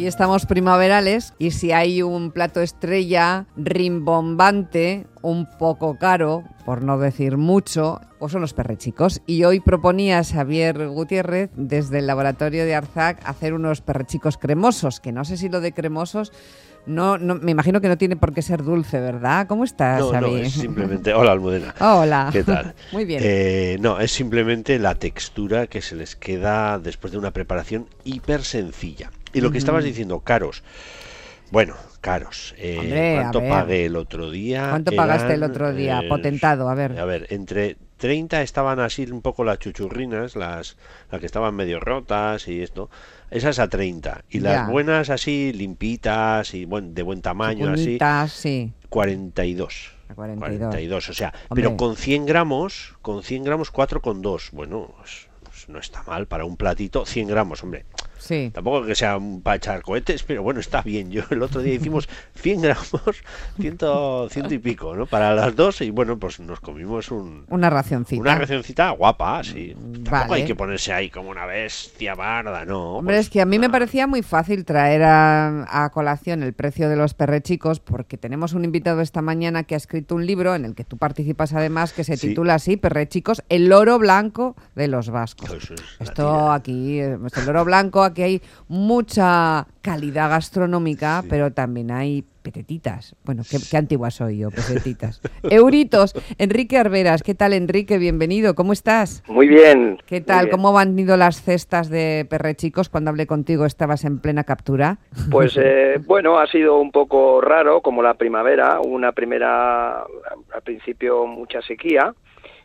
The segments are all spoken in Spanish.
Hoy estamos primaverales y si hay un plato estrella rimbombante, un poco caro, por no decir mucho, pues son los perrechicos. Y hoy proponía Xavier Gutiérrez desde el laboratorio de Arzac hacer unos perrechicos cremosos, que no sé si lo de cremosos no, no, me imagino que no tiene por qué ser dulce, ¿verdad? ¿Cómo estás, no, Xavi? No, es simplemente... Hola, Almudena. Hola. ¿Qué tal? Muy bien. Eh, no, es simplemente la textura que se les queda después de una preparación hiper sencilla. Y lo que estabas diciendo, caros. Bueno, caros. Eh, Hombre, ¿Cuánto pagué el otro día? ¿Cuánto pagaste el Eran, otro día? eh, Potentado, a ver. A ver, entre 30 estaban así un poco las chuchurrinas, las, las que estaban medio rotas y esto. Esas a 30. Y Ya. las buenas así, limpitas y buen, de buen tamaño, así, Chupunitas, sí. 42. A 42. o sea, Hombre. pero con 100 gramos, con 100 gramos 4,2. Bueno, pues, pues no está mal para un platito, 100 gramos, hombre. Sí. Tampoco que sea para echar cohetes, pero bueno, está bien. Yo el otro día hicimos 100 gramos, ciento, ciento y pico, ¿no? Para las dos y bueno, pues nos comimos un, Una racioncita. una racioncita guapa, sí. Tampoco vale. hay que ponerse ahí como una bestia barda, no. Hombre, pues, es que a mí me parecía muy fácil traer a, a colación el precio de los perrechicos porque tenemos un invitado esta mañana que ha escrito un libro en el que tú participas además que se Sí. titula así, Perrechicos, el oro blanco de los vascos. Es Esto aquí, eh, el oro blanco, aquí hay mucha calidad gastronómica, Sí. pero también hay petetitas. Bueno, qué, qué antigua soy yo, petetitas. Euritos, Enrique Arberas, ¿qué tal Enrique? Bienvenido, ¿cómo estás? Muy bien. ¿Qué tal? bien. ¿Cómo han ido las cestas de perrechicos? Cuando hablé contigo estabas en plena captura. Pues eh, bueno, ha sido un poco raro, como la primavera, una primera, al principio mucha sequía,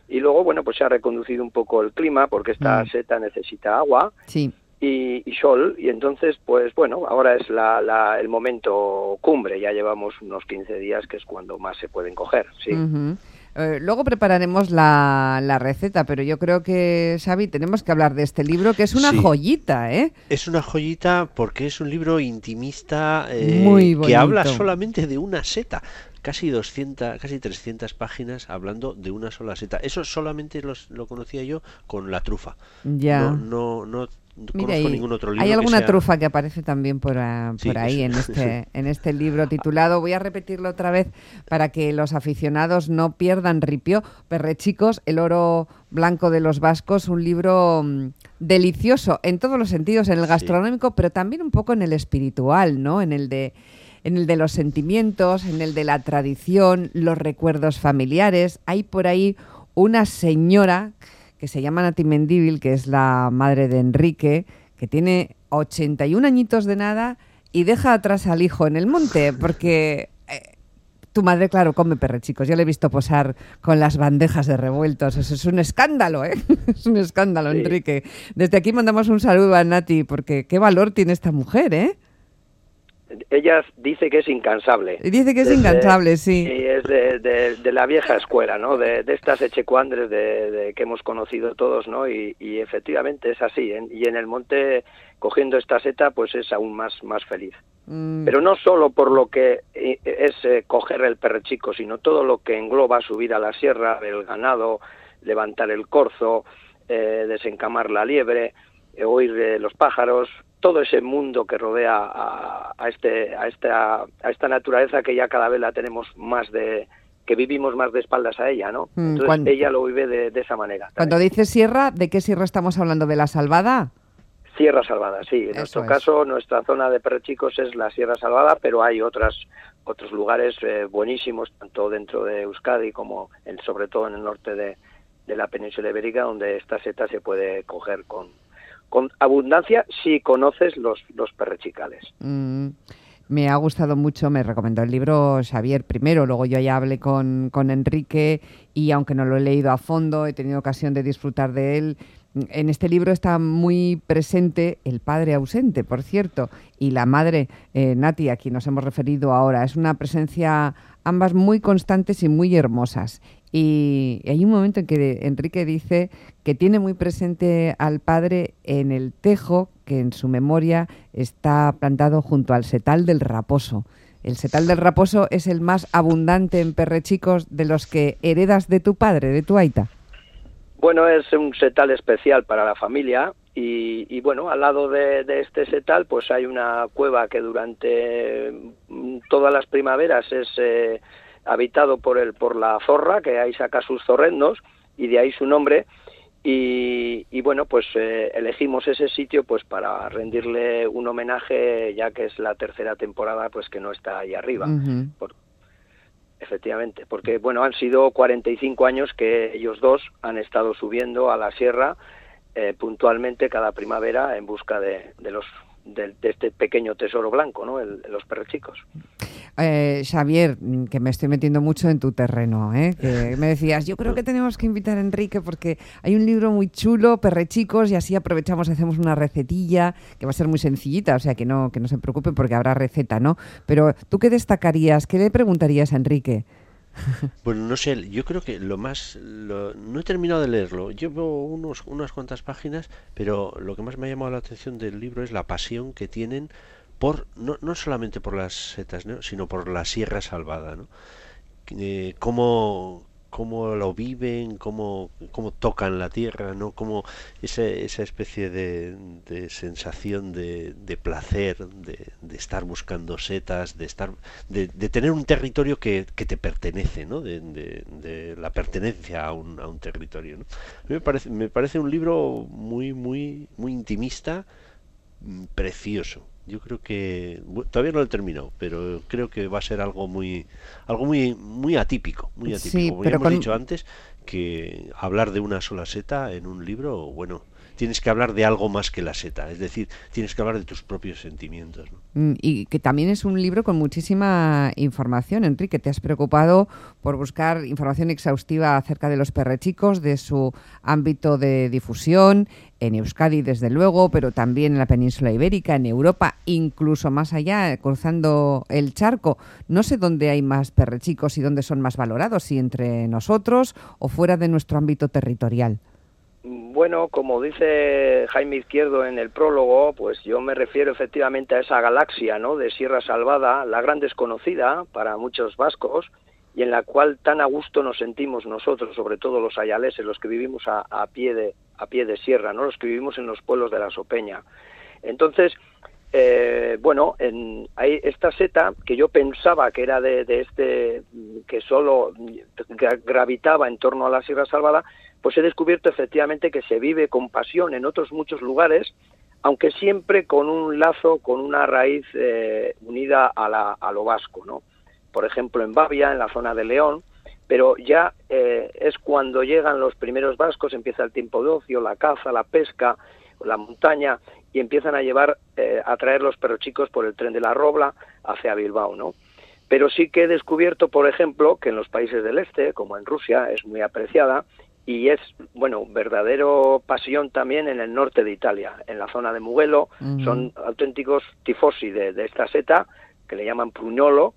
y luego, bueno, pues se ha reconducido un poco el clima, porque esta Mm. seta necesita agua Sí. Y, y sol, y entonces, pues bueno, ahora es la, la- el momento cumbre, ya llevamos unos 15 días, que es cuando más se pueden coger, sí. Eh, luego prepararemos la, la receta, pero yo creo que, Xavi, tenemos que hablar de este libro, que es una Sí. joyita, ¿eh? Es una joyita porque es un libro intimista eh, Muy que habla solamente de una seta. Casi 200, casi 300 páginas hablando de una sola seta. Eso solamente los- lo conocía yo con la trufa. Ya. No, no, no Mira, conozco ningún otro libro. hay alguna sea- trufa que aparece también por, ah, Sí, por ahí en este, en este libro titulado, voy a repetirlo otra vez para que los aficionados no pierdan ripio, Perrechicos, el oro blanco de los vascos, un libro mm, delicioso en todos los sentidos, en el Sí. gastronómico, pero también un poco en el espiritual, ¿no? En el de en el de los sentimientos, en el de la tradición, los recuerdos familiares. Hay por ahí una señora que se llama Nati Mendíbil, que es la madre de Enrique, que tiene 81 añitos de nada y deja atrás al hijo en el monte, porque eh, tu madre, claro, come perrechicos. Yo le he visto posar con las bandejas de revueltos. Eso es un escándalo, ¿eh? Es un escándalo, Sí. Enrique. Desde aquí mandamos un saludo a Nati, porque qué valor tiene esta mujer, ¿eh? Ella dice que es incansable. Dice que es Desde- incansable, sí. Y es de, de- de la vieja escuela, ¿no? De, de estas echecuandres de, que hemos conocido todos, ¿no? Y, y efectivamente es así. en- y en el monte, cogiendo esta seta, pues es aún más, más feliz. Mm, Pero no solo por lo que eh, es eh, coger el perrechico, sino todo lo que engloba subir a la sierra, ver el ganado, levantar el corzo, eh, desencamar la liebre, eh, oír eh, los pájaros, todo ese mundo que rodea a, a este, a, esta, a esta naturaleza que ya cada vez la tenemos más de que vivimos más de espaldas a ella, ¿no? Mm, Entonces ella lo vive de, de esa manera. Cuando dices sierra, ¿de qué sierra estamos hablando? ¿De la salvada? Sierra Salvada, sí. En Eso nuestro es. caso, nuestra zona de perrechicos es la Sierra Salvada, pero hay otras otros lugares eh, buenísimos, tanto dentro de Euskadi como en- sobre todo en el norte de, de la península ibérica, donde esta seta se puede coger con, con abundancia si conoces los, los perrechicales. Mm, me ha gustado mucho, me recomendó el libro Xavier primero, luego yo ya hablé con, con Enrique y aunque no lo he leído a fondo, he tenido ocasión de disfrutar de él. En este libro está muy presente el padre ausente, por cierto, y la madre eh, Nati, a quien nos hemos referido ahora. Es una presencia ambas muy constantes y muy hermosas. Y hay un momento en que Enrique dice que tiene muy presente al padre en el tejo que en su memoria está plantado junto al setal del raposo. El setal del raposo es el más abundante en perrechicos de los que heredas de tu padre, de tu aita. Bueno, es un setal especial para la familia Y, bueno, al lado de, este setal pues hay una cueva que durante mm, todas las primaveras es eh, habitado por, el, por la zorra, que ahí saca sus zorrendos y de ahí su nombre. Y, bueno, pues eh, elegimos ese sitio pues para rendirle un homenaje ya que es la tercera temporada pues que no está ahí arriba. efectivamente, porque bueno, han sido 45 años que ellos dos han estado subiendo a la sierra eh, puntualmente cada primavera en busca de, de los de, este pequeño tesoro blanco, ¿no? El, los perrechicos. Eh, Xavier, que me estoy metiendo mucho en tu terreno, ¿eh? que me decías, yo creo que tenemos que invitar a Enrique porque hay un libro muy chulo, Perrechicos, y así aprovechamos y hacemos una recetilla que va a ser muy sencillita, o sea que no, que no se preocupen porque habrá receta, ¿no? Pero tú qué destacarías, qué le preguntarías a Enrique? Bueno, no sé, yo creo que lo más... no he terminado de leerlo, llevo unos, unas cuantas páginas, pero lo que más me ha llamado la atención del libro es la pasión que tienen por no, no solamente por las setas, sino por la sierra salvada, ¿no? Eh, cómo, cómo lo viven, cómo, cómo tocan la tierra, ¿no? Como esa, esa especie de, de sensación de, de placer, de, de, estar buscando setas, de estar, de, tener un territorio que, que te pertenece, ¿no? De, la pertenencia a un, a un territorio, ¿no? A mí me parece, me parece un libro muy, muy, muy intimista, mm, precioso yo creo que todavía no lo he terminado, pero creo que va a ser algo muy algo muy muy atípico, muy atípico. Sí, Como ya hemos dicho antes que hablar de una sola seta en un libro, bueno, tienes que hablar de algo más que la seta, es decir, tienes que hablar de tus propios sentimientos. Mm, y que también es un libro con muchísima información, Enrique. Te has preocupado por buscar información exhaustiva acerca de los perrechicos, de su ámbito de difusión, en Euskadi desde luego, pero también en la península ibérica, en Europa, incluso más allá, cruzando el charco. No sé dónde hay más perrechicos y dónde son más valorados, si entre nosotros o fuera de nuestro ámbito territorial. Bueno, como dice Jaime Izquierdo en el prólogo, pues yo me refiero efectivamente a esa galaxia, ¿no? De Sierra Salvada, la gran desconocida para muchos vascos y en la cual tan a gusto nos sentimos nosotros, sobre todo los ayaleses, los que vivimos a, pie de a pie de sierra, ¿no? Los que vivimos en los pueblos de la Sopeña. Entonces, eh, bueno, en, hay esta seta que yo pensaba que era de, de este que solo gravitaba en torno a la Sierra Salvada, pues he descubierto efectivamente que se vive con pasión en otros muchos lugares, aunque siempre con un lazo, con una raíz eh, unida a, la, a lo vasco, ¿no? Por ejemplo, en Bavia, en la zona de León, pero ya eh, es cuando llegan los primeros vascos, empieza el tiempo de ocio, la caza, la pesca, la montaña, y empiezan a llevar, eh, a traer los perrochicos por el tren de la Robla hacia Bilbao, ¿no? Pero sí que he descubierto, por ejemplo, que en los países del este, como en Rusia, es muy apreciada y es, bueno, verdadero pasión también en el norte de Italia, en la zona de Mugello, son auténticos tifosi de, esta seta, que le llaman pruñolo,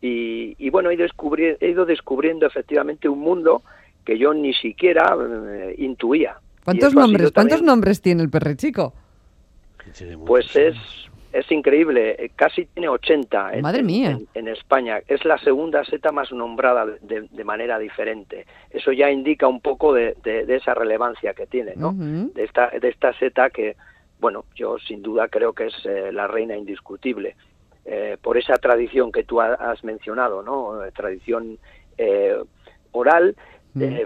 y, bueno, he, he, ido descubriendo efectivamente un mundo que yo ni siquiera eh, intuía. ¿Cuántos nombres, ¿cuántos nombres tiene el perrechico? Pues es es increíble, eh, casi tiene 80 en, España. Es la segunda seta más nombrada de, manera diferente. Eso ya indica un poco de, esa relevancia que tiene, ¿no? de, esta, de esta seta que, bueno, yo sin duda creo que es eh, la reina indiscutible. Eh, por esa tradición que tú has mencionado, ¿no? Tradición oral,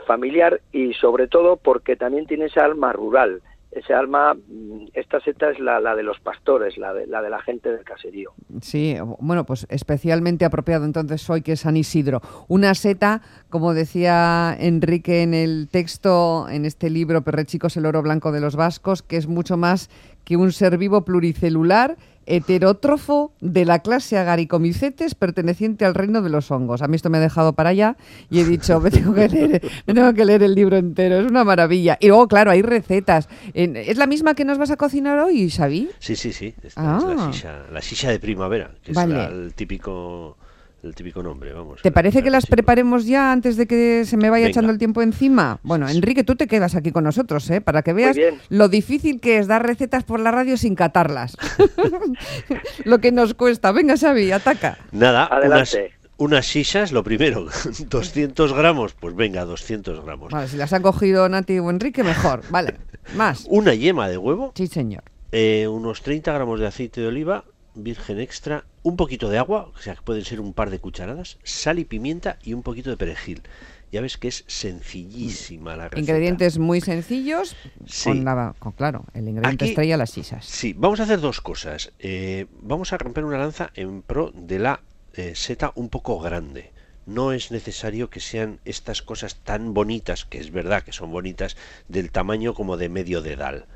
familiar y sobre todo porque también tiene esa alma rural ese alma, mm, esta seta es la, la de los pastores, la de, la de la gente del caserío. Sí, bueno, pues especialmente apropiado entonces hoy que es San Isidro. Una seta, como decía Enrique en el texto, en este libro Perrechicos, el oro blanco de los vascos, que es mucho más que un ser vivo pluricelular heterótrofo de la clase Agaricomicetes perteneciente al reino de los hongos. A mí esto me ha dejado para allá y he dicho, me tengo que leer, tengo que leer el libro entero, es una maravilla. Y luego, claro, hay recetas. ¿Es la misma que nos vas a cocinar hoy, Xavi? Sí, sí, sí. Esta es la silla, la silla de primavera, que es el típico el típico nombre, vamos. ¿Te parece que las preparemos ya antes de que se me vaya echando el tiempo encima? Bueno, Enrique, tú te quedas aquí con nosotros, ¿eh? Para que veas lo difícil que es dar recetas por la radio sin catarlas. lo que nos cuesta. Venga, Xavi, ataca. Nada, Adelante. Unas, unas lo primero. 200 gramos, pues venga, 200 gramos. Vale, si las han cogido Nati o Enrique, mejor. Vale. Más. Una yema de huevo, Sí, señor. eh, unos 30 gramos de aceite de oliva virgen extra, un poquito de agua, o sea que pueden ser un par de cucharadas, sal y pimienta y un poquito de perejil. Ya ves que es sencillísima la receta. Ingredientes muy sencillos. Sí. Con la, con, claro, el ingrediente Aquí- estrella, las sisas. Sí, vamos a hacer dos cosas. Eh, vamos a romper una lanza en pro de la eh, seta un poco grande. No es necesario que sean estas cosas tan bonitas, que es verdad que son bonitas, del tamaño como de medio dedal.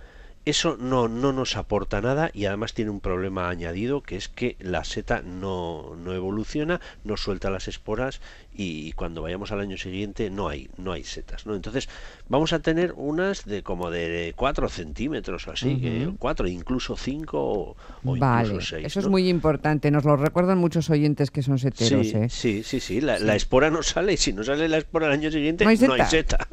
Eso no, no nos aporta nada y además tiene un problema añadido que es que la seta no, no evoluciona, no suelta las esporas y cuando vayamos al año siguiente no hay, no hay setas. ¿no? Entonces vamos a tener unas de como de 4 centímetros o así, que Ujú. 4, incluso 5 o, o Vale, incluso 6. eso es muy importante. Nos lo recuerdan muchos oyentes que son seteros, Sí, ¿eh? sí, sí, sí. La, la espora no sale y si no sale la espora al año siguiente No hay no hay seta. seta.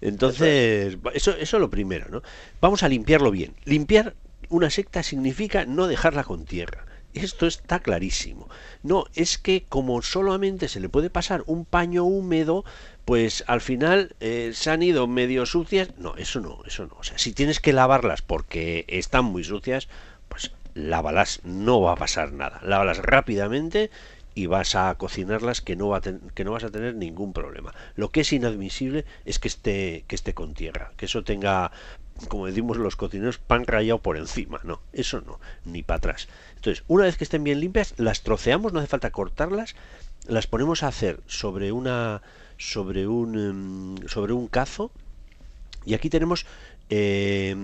Entonces, eso, eso es lo primero, ¿no? Vamos a limpiarlo bien. Limpiar una secta significa no dejarla con tierra. Esto está clarísimo. No, es que como solamente se le puede pasar un paño húmedo, pues al final eh, se han ido medio sucias. No, eso no, eso no. O sea, si tienes que lavarlas porque están muy sucias, pues lávalas, no va a pasar nada. Lávalas rápidamente y vas a cocinarlas que no, va a que no vas a tener ningún problema. Lo que es inadmisible es que esté, que esté con tierra, que eso tenga, como decimos los cocineros, pan rallado por encima. No, eso no, ni para atrás. Entonces, una vez que estén bien limpias, las troceamos, no hace falta cortarlas, las ponemos a hacer sobre una sobre un em, sobre un cazo y aquí tenemos eh,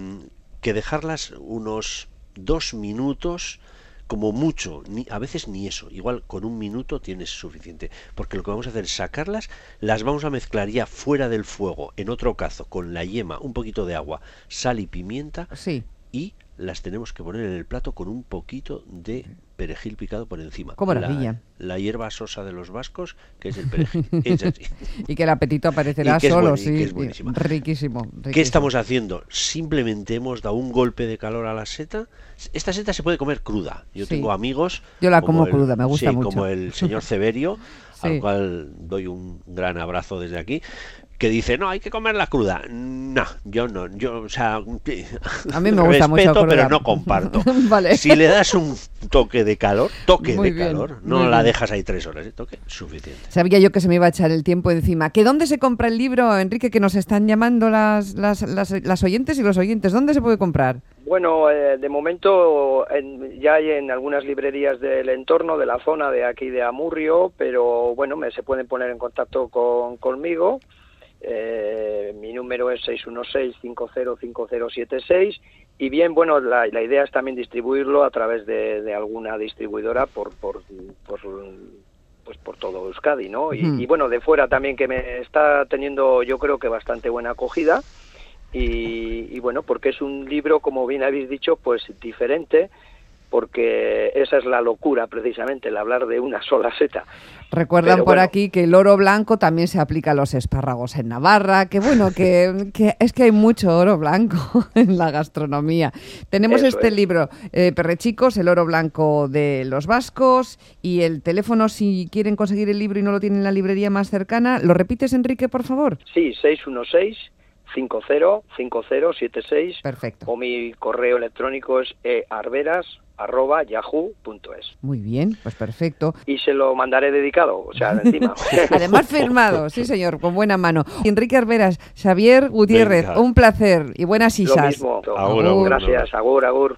que dejarlas unos dos minutos como mucho, ni, a veces ni eso, igual con un minuto tienes suficiente, porque lo que vamos a hacer es sacarlas, las vamos a mezclar ya fuera del fuego, en otro cazo, con la yema, un poquito de agua, sal y pimienta, Sí. y las tenemos que poner en el plato con un poquito de perejil picado por encima. ¡Qué maravilla! La, la hierba sosa de los vascos, que es el perejil. es así. Y que el apetito aparecerá que es solo, y sí. que es. Riquísimo, riquísimo. ¿Qué estamos haciendo? Simplemente hemos dado un golpe de calor a la seta. Esta seta se puede comer cruda. Yo Sí. tengo amigos. Yo la como como el- cruda, me gusta sí, mucho. Como el señor Severio, Sí. al cual doy un gran abrazo desde aquí, que dice, no, hay que comerla cruda. No, yo no, yo, o sea, A mí me gusta mucho respeto, cruda. pero no comparto. Vale. Si le das un toque de calor, toque Muy de bien, calor, no la bien. dejas ahí tres horas, ¿eh? toque suficiente. Sabía yo que se me iba a echar el tiempo encima. ¿Que dónde se compra el libro, Enrique, que nos están llamando las, las, las, las oyentes y los oyentes? ¿Dónde se puede comprar? Bueno, eh, de momento en- ya hay en algunas librerías del entorno, de la zona de aquí de Amurrio, pero bueno, me, se pueden poner en contacto con, conmigo. Eh, mi número es 616-505076 y bien, bueno, la, la idea es también distribuirlo a través de, de alguna distribuidora por, por, por, pues por todo Euskadi, ¿no? Y, y bueno, de fuera también que me está teniendo yo creo que bastante buena acogida. Y, y bueno, porque es un libro, como bien habéis dicho, pues diferente, porque esa es la locura precisamente, el hablar de una sola seta. Recuerdan Pero por bueno. aquí que el oro blanco también se aplica a los espárragos en Navarra, que bueno, que, que es que hay mucho oro blanco en la gastronomía. Tenemos Eso este es. libro, eh, Perrechicos, el oro blanco de los vascos, y el teléfono si quieren conseguir el libro y no lo tienen en la librería más cercana. ¿Lo repites, Enrique, por favor? Sí, 616 505076 Perfecto. o mi correo electrónico es earberas@yahoo.es Muy bien, pues perfecto. y se lo mandaré dedicado, o sea, de encima. Además firmado, sí señor, con buena mano. Enrique Arberas, Xavier Gutiérrez, Venga. un placer y buenas Lo isas. mismo. Agur, agur, Gracias, agur, agur.